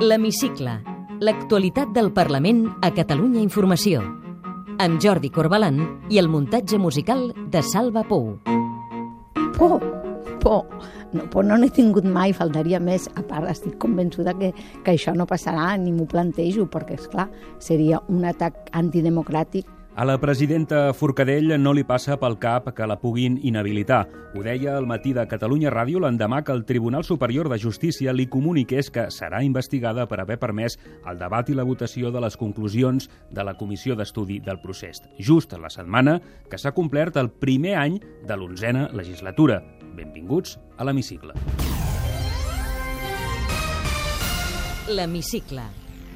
L'Hemicicle. L'actualitat del Parlament a Catalunya Informació. Amb Jordi Corbalan i el muntatge musical de Salva Pou. Por, por. No, por no n'he tingut mai, faltaria més. A part, estic convençuda que, que això no passarà, ni m'ho plantejo, perquè, és clar seria un atac antidemocràtic a la presidenta Forcadell no li passa pel cap que la puguin inhabilitar. Ho deia al matí de Catalunya Ràdio l'endemà que el Tribunal Superior de Justícia li comuniqués que serà investigada per haver permès el debat i la votació de les conclusions de la Comissió d'Estudi del Procés. Just la setmana que s'ha complert el primer any de l'onzena legislatura. Benvinguts a l'Hemicicle. L'Hemicicle.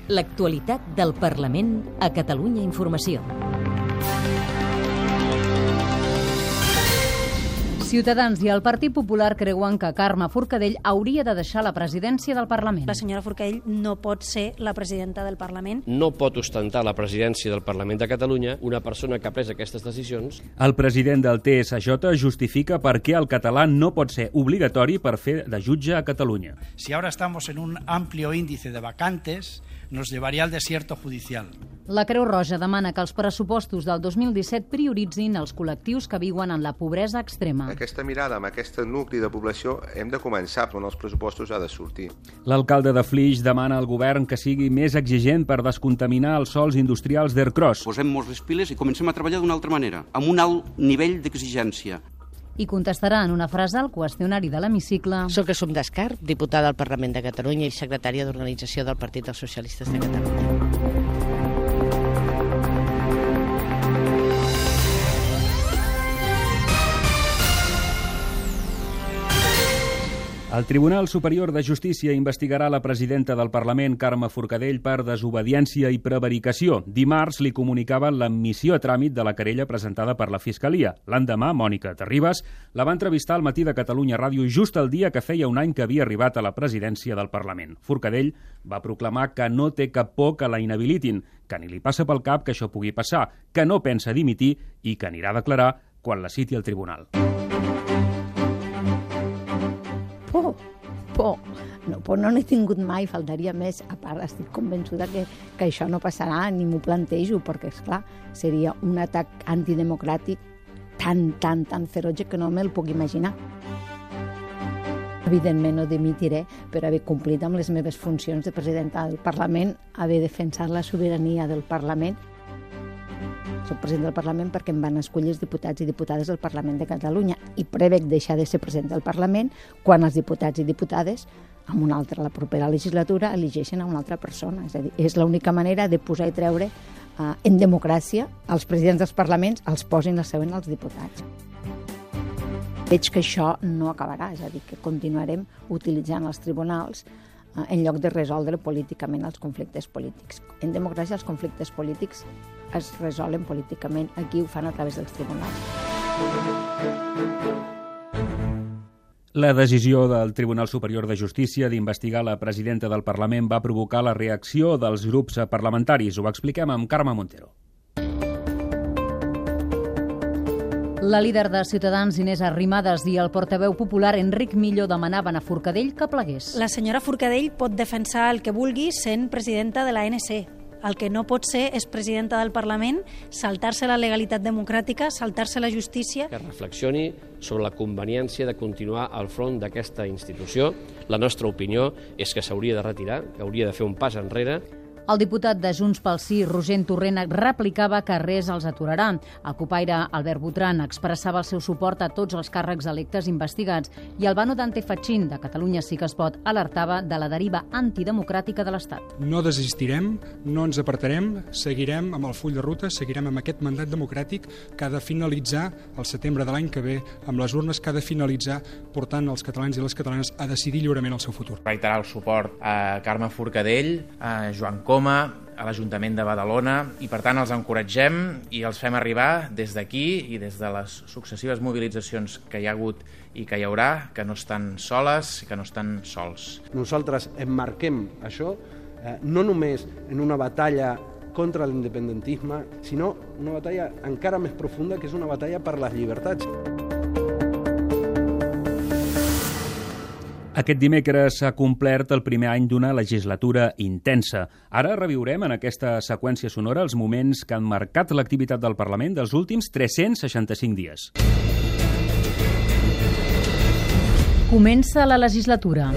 L'actualitat del Parlament a Catalunya Informació. Ciutadans i el Partit Popular creuen que Carme Forcadell hauria de deixar la presidència del Parlament. La senyora Forcadell no pot ser la presidenta del Parlament. No pot ostentar la presidència del Parlament de Catalunya una persona que ha pres aquestes decisions. El president del TSJ justifica per què el català no pot ser obligatori per fer de jutge a Catalunya. Si ahora estamos en un amplio índice de vacantes, nos llevaría al desierto judicial. La Creu Roja demana que els pressupostos del 2017 prioritzin els col·lectius que viuen en la pobresa extrema. Aquesta mirada amb aquest nucli de població hem de començar, però en els pressupostos ha de sortir. L'alcalde de Flix demana al govern que sigui més exigent per descontaminar els sols industrials d'Aircross. Posem molts les piles i comencem a treballar d'una altra manera, amb un alt nivell d'exigència i contestarà en una frase al qüestionari de l'hemicicle. Soc Assum Descar, diputada al Parlament de Catalunya i secretària d'Organització del Partit dels Socialistes de Catalunya. El Tribunal Superior de Justícia investigarà la presidenta del Parlament, Carme Forcadell, per desobediència i prevaricació. Dimarts li comunicaven l'admissió a tràmit de la querella presentada per la Fiscalia. L'endemà, Mònica Terribas la va entrevistar al matí de Catalunya Ràdio just el dia que feia un any que havia arribat a la presidència del Parlament. Forcadell va proclamar que no té cap por que la inhabilitin, que ni li passa pel cap que això pugui passar, que no pensa dimitir i que anirà a declarar quan la citi al tribunal. Por. No, por no n'he tingut mai, faltaria més. A part, estic convençuda que, que això no passarà, ni m'ho plantejo, perquè, és clar seria un atac antidemocràtic tan, tan, tan ferotge que no me'l puc imaginar. Evidentment no dimitiré per haver complit amb les meves funcions de presidenta del Parlament, haver defensat la sobirania del Parlament soc president del Parlament perquè em van escollir els diputats i diputades del Parlament de Catalunya i prevec deixar de ser president del Parlament quan els diputats i diputades amb una altra, la propera legislatura, elegeixen a una altra persona. És a dir, és l'única manera de posar i treure eh, en democràcia els presidents dels parlaments els posin la següent als diputats. Veig que això no acabarà, és a dir, que continuarem utilitzant els tribunals eh, en lloc de resoldre políticament els conflictes polítics. En democràcia els conflictes polítics es resolen políticament. Aquí ho fan a través dels tribunals. La decisió del Tribunal Superior de Justícia d'investigar la presidenta del Parlament va provocar la reacció dels grups parlamentaris. Ho expliquem amb Carme Montero. La líder de Ciutadans, Inés Arrimadas, i el portaveu popular Enric Millo demanaven a Forcadell que plegués. La senyora Forcadell pot defensar el que vulgui sent presidenta de l'ANC, el que no pot ser és presidenta del Parlament saltar-se la legalitat democràtica, saltar-se la justícia. Que reflexioni sobre la conveniència de continuar al front d'aquesta institució. La nostra opinió és que s'hauria de retirar, que hauria de fer un pas enrere el diputat de Junts pel Sí, Roger Torrent, replicava que res els aturarà. El copaire Albert Botran expressava el seu suport a tots els càrrecs electes investigats i Albano Dante Fatxin, de Catalunya sí que es pot, alertava de la deriva antidemocràtica de l'Estat. No desistirem, no ens apartarem, seguirem amb el full de ruta, seguirem amb aquest mandat democràtic que ha de finalitzar el setembre de l'any que ve, amb les urnes que ha de finalitzar portant els catalans i les catalanes a decidir lliurement el seu futur. Reiterar el suport a Carme Forcadell, a Joan Coll, Coma, a l'Ajuntament de Badalona i per tant els encoratgem i els fem arribar des d'aquí i des de les successives mobilitzacions que hi ha hagut i que hi haurà, que no estan soles i que no estan sols. Nosaltres emmarquem això eh, no només en una batalla contra l'independentisme, sinó una batalla encara més profunda que és una batalla per les llibertats. Aquest dimecres s'ha complert el primer any d'una legislatura intensa. Ara reviurem en aquesta seqüència sonora els moments que han marcat l'activitat del Parlament dels últims 365 dies. Comença la legislatura.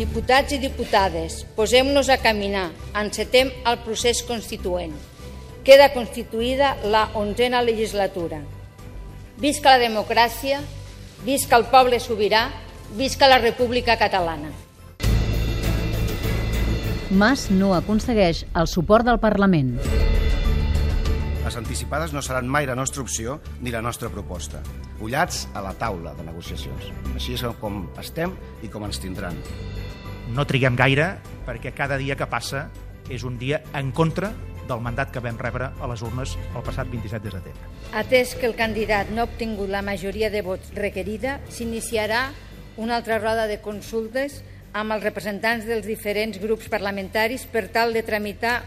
Diputats i diputades, posem-nos a caminar, encetem el procés constituent. Queda constituïda la onzena legislatura. Visca la democràcia, Visca el poble sobirà, visca la República Catalana. Mas no aconsegueix el suport del Parlament. Les anticipades no seran mai la nostra opció ni la nostra proposta. Ullats a la taula de negociacions. Així és com estem i com ens tindran. No triguem gaire perquè cada dia que passa és un dia en contra del mandat que vam rebre a les urnes el passat 27 de setembre. Atès que el candidat no ha obtingut la majoria de vots requerida, s'iniciarà una altra roda de consultes amb els representants dels diferents grups parlamentaris per tal de tramitar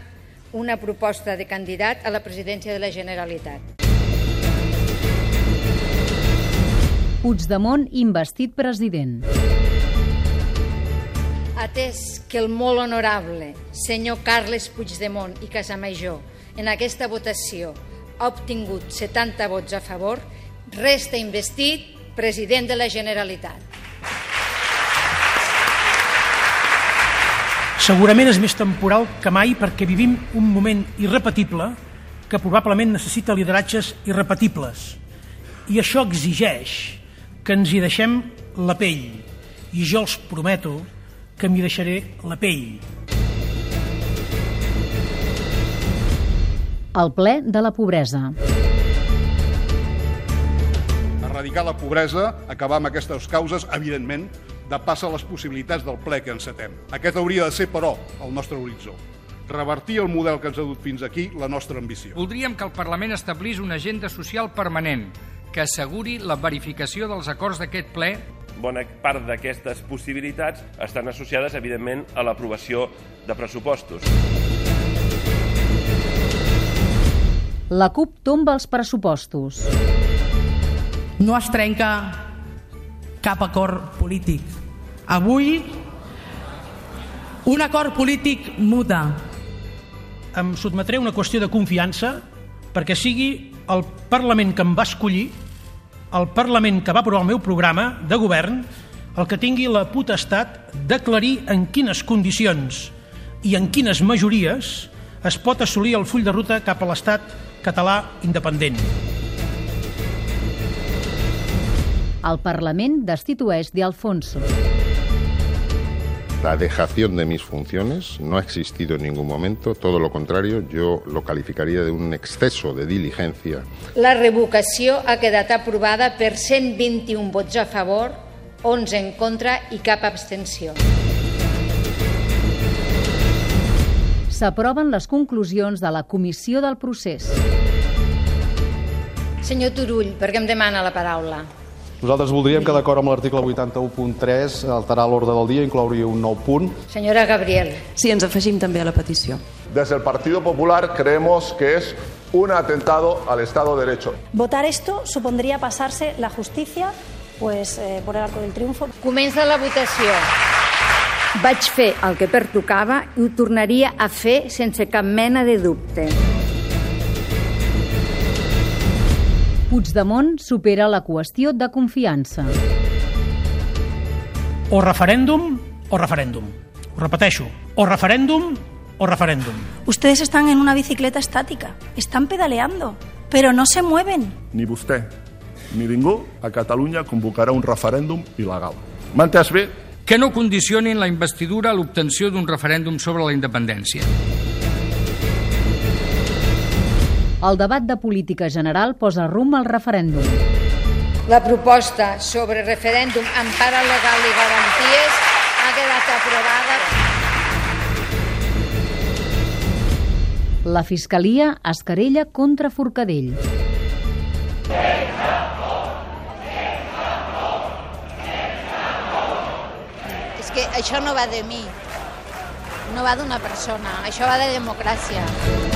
una proposta de candidat a la presidència de la Generalitat. Puigdemont investit president atès que el molt honorable senyor Carles Puigdemont i Casamajor en aquesta votació ha obtingut 70 vots a favor, resta investit president de la Generalitat. Segurament és més temporal que mai perquè vivim un moment irrepetible que probablement necessita lideratges irrepetibles. I això exigeix que ens hi deixem la pell. I jo els prometo que m'hi deixaré la pell. El ple de la pobresa. Erradicar la pobresa, acabar amb aquestes causes, evidentment, depassa les possibilitats del ple que encetem. Aquest hauria de ser, però, el nostre horitzó revertir el model que ens ha dut fins aquí la nostra ambició. Voldríem que el Parlament establís una agenda social permanent que asseguri la verificació dels acords d'aquest ple bona part d'aquestes possibilitats estan associades, evidentment, a l'aprovació de pressupostos. La CUP tomba els pressupostos. No es trenca cap acord polític. Avui, un acord polític muta. Em sotmetré una qüestió de confiança perquè sigui el Parlament que em va escollir el Parlament que va aprovar el meu programa de govern el que tingui la potestat d'aclarir en quines condicions i en quines majories es pot assolir el full de ruta cap a l'Estat català independent. El Parlament destitueix de Alfonso. La dejación de mis funciones no ha existido en ningún momento, todo lo contrario, yo lo calificaría de un exceso de diligencia. La revocació ha quedat aprovada per 121 vots a favor, 11 en contra i cap abstenció. S'aproven les conclusions de la comissió del procés. Senyor Turull, per què em demana la paraula? Nosaltres voldríem que, d'acord amb l'article 81.3, alterar l'ordre del dia i incloure un nou punt. Senyora Gabriel. Sí, ens afegim també a la petició. Desde el Partido Popular creemos que es un atentado al Estado de Derecho. Votar esto supondría pasarse la justicia pues, eh, por el arco del triunfo. Comença la votació. Vaig fer el que pertocava i ho tornaria a fer sense cap mena de dubte. Puigdemont supera la qüestió de confiança. O referèndum o referèndum. Ho repeteixo, o referèndum o referéndum. Ustedes están en una bicicleta estática, están pedaleando, pero no se mueven. Ni vostè ni ningú a Catalunya convocarà un referèndum il·legal. M'ha entès bé? Que no condicionin la investidura a l'obtenció d'un referèndum sobre la independència. El debat de política general posa rumb al referèndum. La proposta sobre referèndum amb para legal i garanties ha quedat aprovada. La Fiscalia es querella contra Forcadell. És que això no va de mi, no va d'una persona, això va de democràcia.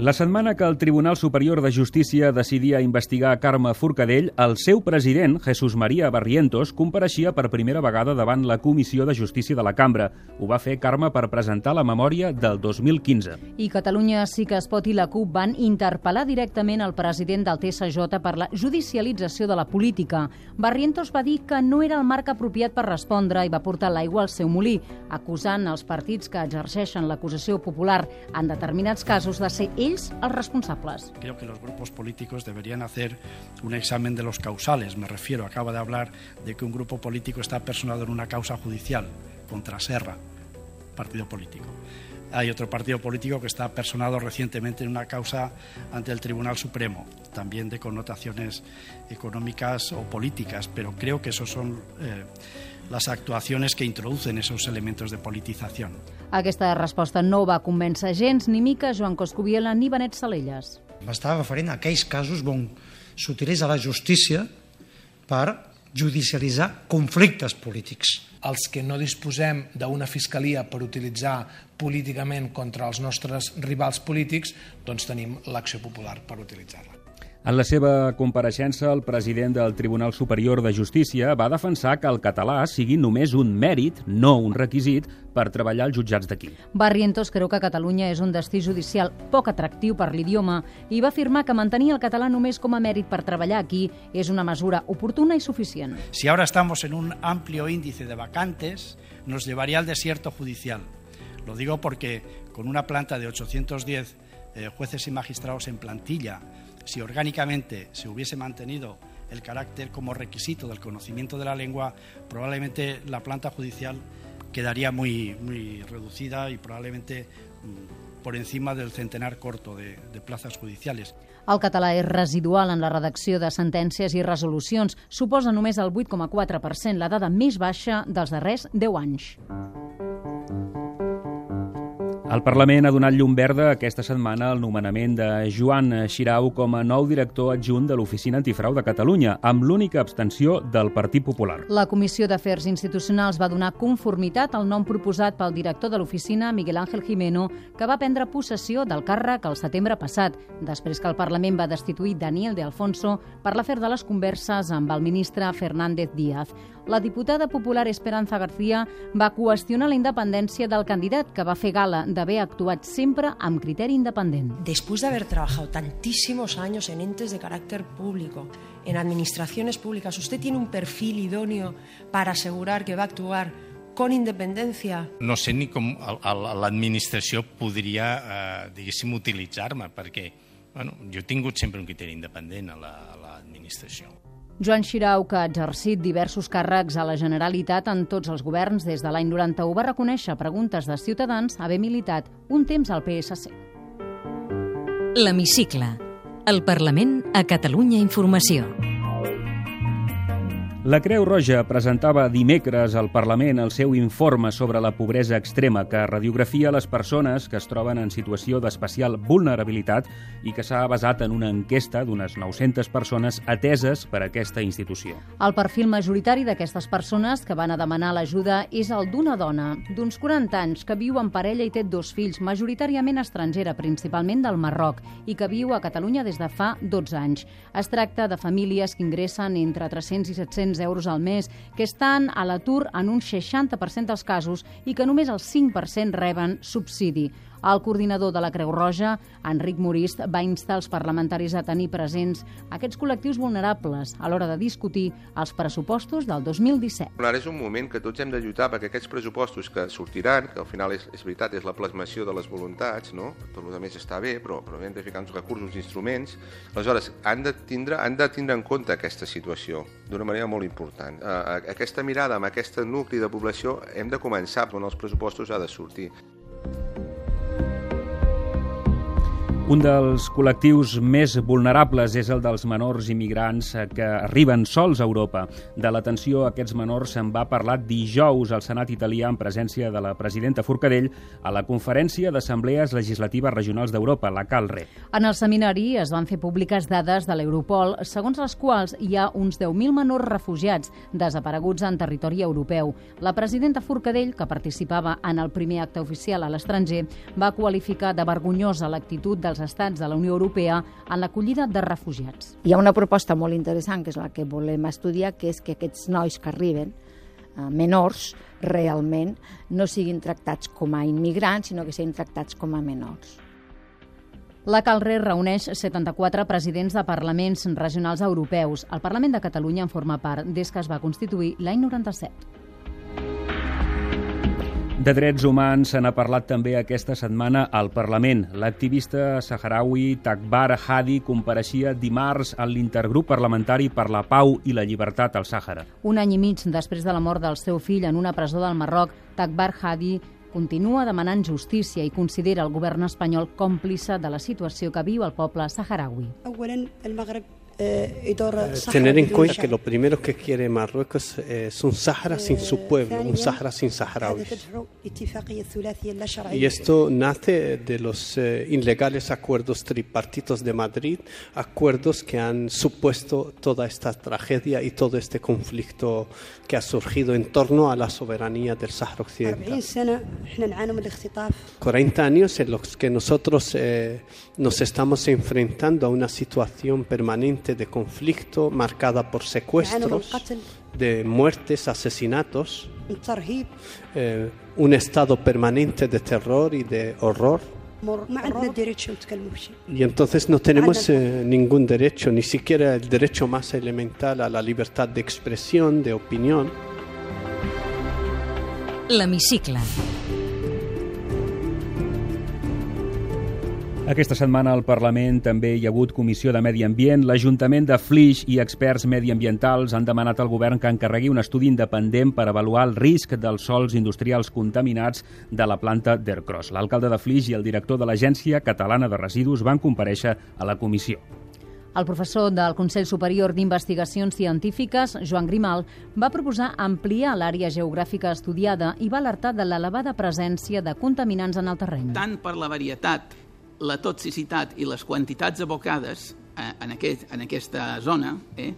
La setmana que el Tribunal Superior de Justícia decidia investigar Carme Forcadell, el seu president, Jesús María Barrientos, compareixia per primera vegada davant la Comissió de Justícia de la Cambra. Ho va fer Carme per presentar la memòria del 2015. I Catalunya sí que es pot i la CUP van interpel·lar directament el president del TSJ per la judicialització de la política. Barrientos va dir que no era el marc apropiat per respondre i va portar l'aigua al seu molí, acusant els partits que exerceixen l'acusació popular en determinats casos de ser ells els responsables. Creo que los grupos políticos deberían hacer un examen de los causales. Me refiero, acaba de hablar de que un grupo político está personado en una causa judicial contra Serra, partido político. Hay otro partido político que está personado recientemente en una causa ante el Tribunal Supremo, también de connotaciones económicas o políticas, pero creo que esos son eh, las actuaciones que introducen esos elementos de politización. Aquesta resposta no va convèncer gens ni mica Joan Coscubiela ni Benet Salelles. M'estava referint a aquells casos on s'utilitza la justícia per judicialitzar conflictes polítics. Els que no disposem d'una fiscalia per utilitzar políticament contra els nostres rivals polítics, doncs tenim l'acció popular per utilitzar-la. En la seva compareixença, el president del Tribunal Superior de Justícia va defensar que el català sigui només un mèrit, no un requisit, per treballar als jutjats d'aquí. Barrientos creu que Catalunya és un destí judicial poc atractiu per l'idioma i va afirmar que mantenir el català només com a mèrit per treballar aquí és una mesura oportuna i suficient. Si ahora estamos en un amplio índice de vacantes, nos llevaría al desierto judicial. Lo digo porque con una planta de 810 eh, jueces y magistrados en plantilla, si orgánicamente se hubiese mantenido el carácter como requisito del conocimiento de la lengua, probablemente la planta judicial quedaría muy, muy reducida y probablemente mm, por encima del centenar corto de, de plazas judiciales. El català és residual en la redacció de sentències i resolucions. Suposa només el 8,4%, la dada més baixa dels darrers 10 anys. El Parlament ha donat llum verda aquesta setmana al nomenament de Joan Xirau com a nou director adjunt de l'Oficina Antifrau de Catalunya, amb l'única abstenció del Partit Popular. La Comissió d'Afers Institucionals va donar conformitat al nom proposat pel director de l'oficina, Miguel Ángel Jimeno, que va prendre possessió del càrrec el setembre passat, després que el Parlament va destituir Daniel de Alfonso per l'afer de les converses amb el ministre Fernández Díaz. La diputada popular Esperanza García va qüestionar la independència del candidat, que va fer gala d'haver actuat sempre amb criteri independent. Después de haber trabajado tantísimos años en entes de carácter público, en administraciones públicas, ¿usted tiene un perfil idóneo para asegurar que va a actuar con independencia? No sé ni com l'administració podria, eh, diguéssim, utilitzar-me, perquè bueno, jo he tingut sempre un criteri independent a la- a l'administració. Joan Xirau, que ha exercit diversos càrrecs a la Generalitat en tots els governs des de l'any 91, va reconèixer preguntes de ciutadans haver militat un temps al PSC. L'Hemicicle. El Parlament a Catalunya Informació. La Creu Roja presentava dimecres al Parlament el seu informe sobre la pobresa extrema que radiografia les persones que es troben en situació d'especial vulnerabilitat i que s'ha basat en una enquesta d'unes 900 persones ateses per aquesta institució. El perfil majoritari d'aquestes persones que van a demanar l'ajuda és el d'una dona d'uns 40 anys que viu en parella i té dos fills, majoritàriament estrangera, principalment del Marroc, i que viu a Catalunya des de fa 12 anys. Es tracta de famílies que ingressen entre 300 i 700 euros al mes, que estan a l'atur en un 60% dels casos i que només el 5% reben subsidi. El coordinador de la Creu Roja, Enric Morist, va instar els parlamentaris a tenir presents aquests col·lectius vulnerables a l'hora de discutir els pressupostos del 2017. Ara és un moment que tots hem de lluitar perquè aquests pressupostos que sortiran, que al final és, és veritat, és la plasmació de les voluntats, no? tot el que més està bé, però, però hem de ficar uns recursos, uns instruments, aleshores han de tindre, han de tindre en compte aquesta situació d'una manera molt important. Uh, aquesta mirada amb aquest nucli de població hem de començar, on els pressupostos ha de sortir. Un dels col·lectius més vulnerables és el dels menors immigrants que arriben sols a Europa. De l'atenció a aquests menors se'n va parlar dijous al Senat italià en presència de la presidenta Forcadell a la Conferència d'Assemblees Legislatives Regionals d'Europa, la CALRE. En el seminari es van fer públiques dades de l'Europol, segons les quals hi ha uns 10.000 menors refugiats desapareguts en territori europeu. La presidenta Forcadell, que participava en el primer acte oficial a l'estranger, va qualificar de vergonyosa l'actitud dels dels estats de la Unió Europea en l'acollida de refugiats. Hi ha una proposta molt interessant, que és la que volem estudiar, que és que aquests nois que arriben, eh, menors, realment no siguin tractats com a immigrants, sinó que siguin tractats com a menors. La Calrer reuneix 74 presidents de parlaments regionals europeus. El Parlament de Catalunya en forma part des que es va constituir l'any 97. De drets humans se n'ha parlat també aquesta setmana al Parlament. L'activista saharaui Takbar Hadi compareixia dimarts a l'intergrup parlamentari per la pau i la llibertat al Sàhara. Un any i mig després de la mort del seu fill en una presó del Marroc, Takbar Hadi continua demanant justícia i considera el govern espanyol còmplice de la situació que viu el poble saharaui. Eh, tener en cuenta que lo primero que quiere Marruecos es un Sahara sin su pueblo, un Sahara sin saharauis. Y esto nace de los eh, ilegales acuerdos tripartitos de Madrid, acuerdos que han supuesto toda esta tragedia y todo este conflicto que ha surgido en torno a la soberanía del Sahara Occidental. 40 años en los que nosotros eh, nos estamos enfrentando a una situación permanente de conflicto marcada por secuestros, de muertes, asesinatos, eh, un estado permanente de terror y de horror. Y entonces no tenemos eh, ningún derecho, ni siquiera el derecho más elemental a la libertad de expresión, de opinión. L'hemicicle. Aquesta setmana al Parlament també hi ha hagut Comissió de Medi Ambient. L'Ajuntament de Flix i experts mediambientals han demanat al govern que encarregui un estudi independent per avaluar el risc dels sols industrials contaminats de la planta d'Aircross. L'alcalde de Flix i el director de l'Agència Catalana de Residus van compareixer a la comissió. El professor del Consell Superior d'Investigacions Científiques, Joan Grimal, va proposar ampliar l'àrea geogràfica estudiada i va alertar de l'elevada presència de contaminants en el terreny. Tant per la varietat la toxicitat i les quantitats abocades eh, en, aquest, en aquesta zona, eh,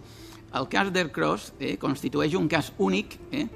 el cas d'Aircross eh, constitueix un cas únic eh,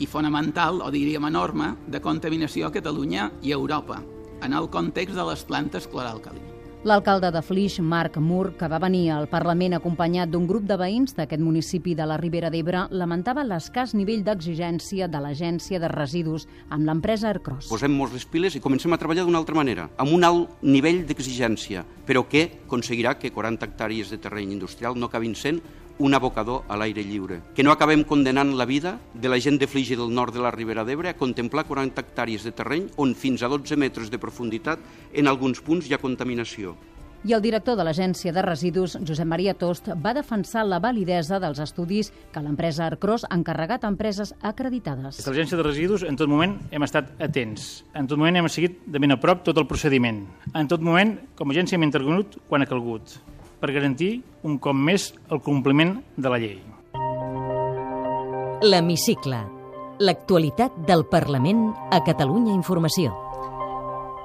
i fonamental, o diríem enorme, de contaminació a Catalunya i a Europa, en el context de les plantes cloralcalines. L'alcalde de Flix, Marc Mur, que va venir al Parlament acompanyat d'un grup de veïns d'aquest municipi de la Ribera d'Ebre, lamentava l'escàs nivell d'exigència de l'Agència de Residus amb l'empresa Aircross. Posem-nos les piles i comencem a treballar d'una altra manera, amb un alt nivell d'exigència, però que aconseguirà que 40 hectàrees de terreny industrial no acabin sent un abocador a l'aire lliure. Que no acabem condenant la vida de la gent de Flix i del nord de la Ribera d'Ebre a contemplar 40 hectàrees de terreny on fins a 12 metres de profunditat en alguns punts hi ha contaminació. I el director de l'Agència de Residus, Josep Maria Tost, va defensar la validesa dels estudis que l'empresa Arcros ha encarregat a empreses acreditades. Des de l'Agència de Residus, en tot moment hem estat atents. En tot moment hem seguit de ben a prop tot el procediment. En tot moment, com a agència, hem intervenut quan ha calgut per garantir, un cop més, el compliment de la llei. L'hemicicle. L'actualitat del Parlament a Catalunya Informació.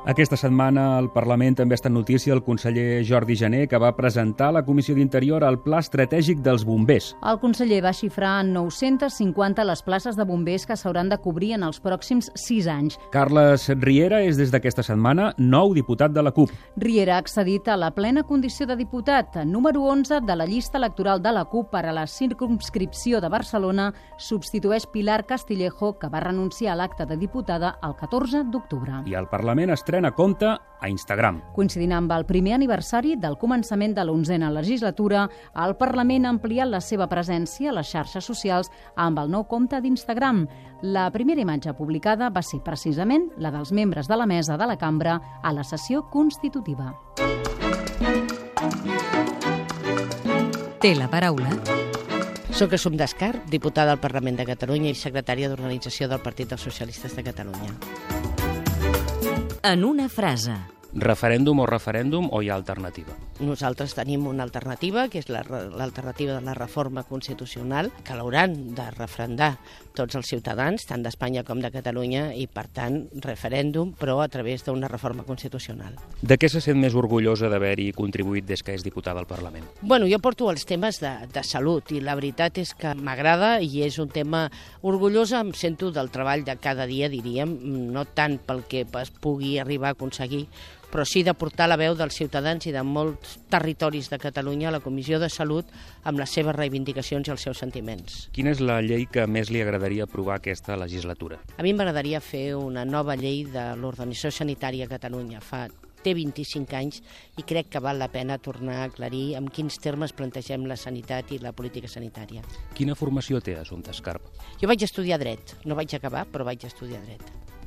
Aquesta setmana al Parlament també està en notícia el conseller Jordi Jané, que va presentar a la Comissió d'Interior el Pla Estratègic dels Bombers. El conseller va xifrar en 950 les places de bombers que s'hauran de cobrir en els pròxims 6 anys. Carles Riera és des d'aquesta setmana nou diputat de la CUP. Riera ha accedit a la plena condició de diputat, número 11 de la llista electoral de la CUP per a la circumscripció de Barcelona, substitueix Pilar Castillejo, que va renunciar a l'acte de diputada el 14 d'octubre. I el Parlament estrena estrena compte a Instagram. Coincidint amb el primer aniversari del començament de l'onzena legislatura, el Parlament ha ampliat la seva presència a les xarxes socials amb el nou compte d'Instagram. La primera imatge publicada va ser precisament la dels membres de la mesa de la cambra a la sessió constitutiva. Té la paraula soc Assum Descar, diputada al Parlament de Catalunya i secretària d'Organització del Partit dels Socialistes de Catalunya en una frase. Referèndum o referèndum o hi ha alternativa? Nosaltres tenim una alternativa, que és l'alternativa la, de la reforma constitucional, que l'hauran de refrendar tots els ciutadans, tant d'Espanya com de Catalunya, i per tant referèndum, però a través d'una reforma constitucional. De què se sent més orgullosa d'haver-hi contribuït des que és diputada al Parlament? Bueno, jo porto els temes de, de salut i la veritat és que m'agrada i és un tema orgullosa, em sento del treball de cada dia, diríem, no tant pel que es pugui arribar a aconseguir, però sí de portar la veu dels ciutadans i de molts territoris de Catalunya a la Comissió de Salut amb les seves reivindicacions i els seus sentiments. Quina és la llei que més li agradaria aprovar aquesta legislatura? A mi m'agradaria fer una nova llei de l'Organització Sanitària a Catalunya. Fa té 25 anys i crec que val la pena tornar a aclarir en quins termes plantegem la sanitat i la política sanitària. Quina formació té Assumpta Escarp? Jo vaig estudiar dret. No vaig acabar, però vaig estudiar dret.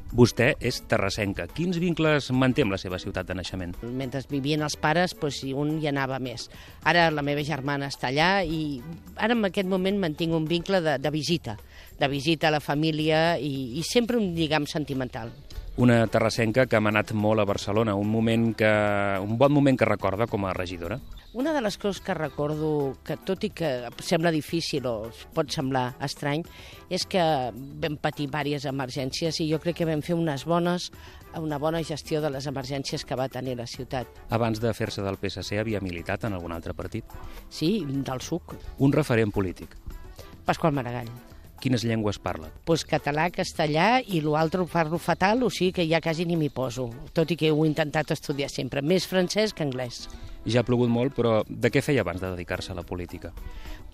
Vostè és terrassenca. Quins vincles manté amb la seva ciutat de naixement? Mentre vivien els pares, doncs, un hi anava més. Ara la meva germana està allà i ara en aquest moment mantinc un vincle de, de visita, de visita a la família i, i sempre un lligam sentimental una terrassenca que ha anat molt a Barcelona, un, moment que, un bon moment que recorda com a regidora? Una de les coses que recordo, que tot i que sembla difícil o pot semblar estrany, és que vam patir diverses emergències i jo crec que vam fer unes bones una bona gestió de les emergències que va tenir la ciutat. Abans de fer-se del PSC havia militat en algun altre partit? Sí, del SUC. Un referent polític? Pasqual Maragall. Quines llengües parla? Pues català, castellà i l'altre ho parlo fatal, o sigui que ja quasi ni m'hi poso, tot i que ho he intentat estudiar sempre, més francès que anglès. Ja ha plogut molt, però de què feia abans de dedicar-se a la política?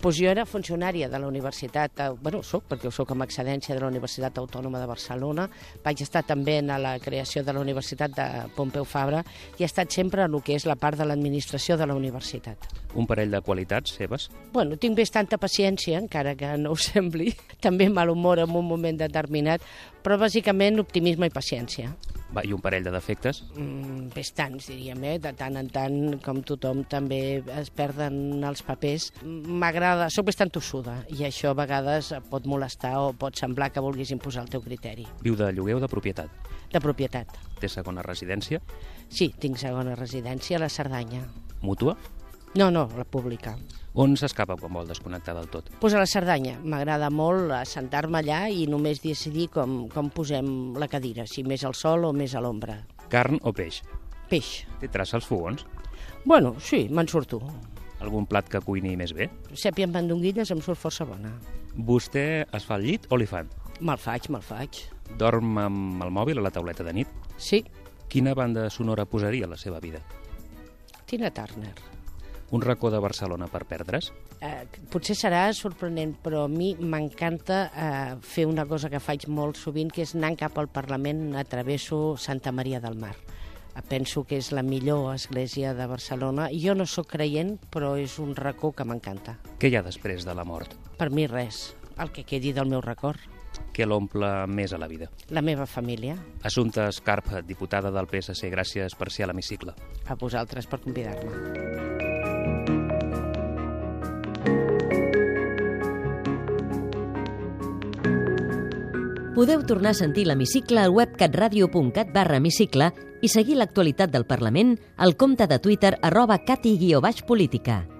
Pues jo era funcionària de la Universitat, eh, bueno, soc, perquè soc amb excedència de la Universitat Autònoma de Barcelona, vaig estar també en la creació de la Universitat de Pompeu Fabra i he estat sempre en el que és la part de l'administració de la universitat. Un parell de qualitats seves? Bueno, tinc més tanta paciència, encara que no ho sembli, també mal humor en un moment determinat, però bàsicament optimisme i paciència. Va, I un parell de defectes? Mm, bastants, diríem, eh? De tant en tant, com tothom, també es perden els papers. M'agrada, sóc bastant tossuda, i això a vegades pot molestar o pot semblar que vulguis imposar el teu criteri. Viu de lloguer o de propietat? De propietat. Té segona residència? Sí, tinc segona residència a la Cerdanya. Mútua? No, no, la pública. On s'escapa quan vol desconnectar del tot? Pues a la Cerdanya. M'agrada molt assentar-me allà i només decidir com, com posem la cadira, si més al sol o més a l'ombra. Carn o peix? Peix. Té traça als fogons? Bueno, sí, me'n surto. Algun plat que cuini més bé? Sèpia amb mandonguilles em surt força bona. Vostè es fa el llit o li fan? Me'l faig, me'l faig. Dorm amb el mòbil a la tauleta de nit? Sí. Quina banda sonora posaria a la seva vida? Tina Turner un racó de Barcelona per perdre's? Eh, potser serà sorprenent, però a mi m'encanta eh, fer una cosa que faig molt sovint, que és anar cap al Parlament, atravesso Santa Maria del Mar. Eh, penso que és la millor església de Barcelona. Jo no sóc creient, però és un racó que m'encanta. Què hi ha després de la mort? Per mi res, el que quedi del meu record. Què l'omple més a la vida? La meva família. Assumpta Escarp, diputada del PSC, gràcies per ser a l'hemicicle. A vosaltres per convidar-me. Podeu tornar a sentir l'hemicicle al web catradio.cat barra hemicicle i seguir l'actualitat del Parlament al compte de Twitter arroba cati-política.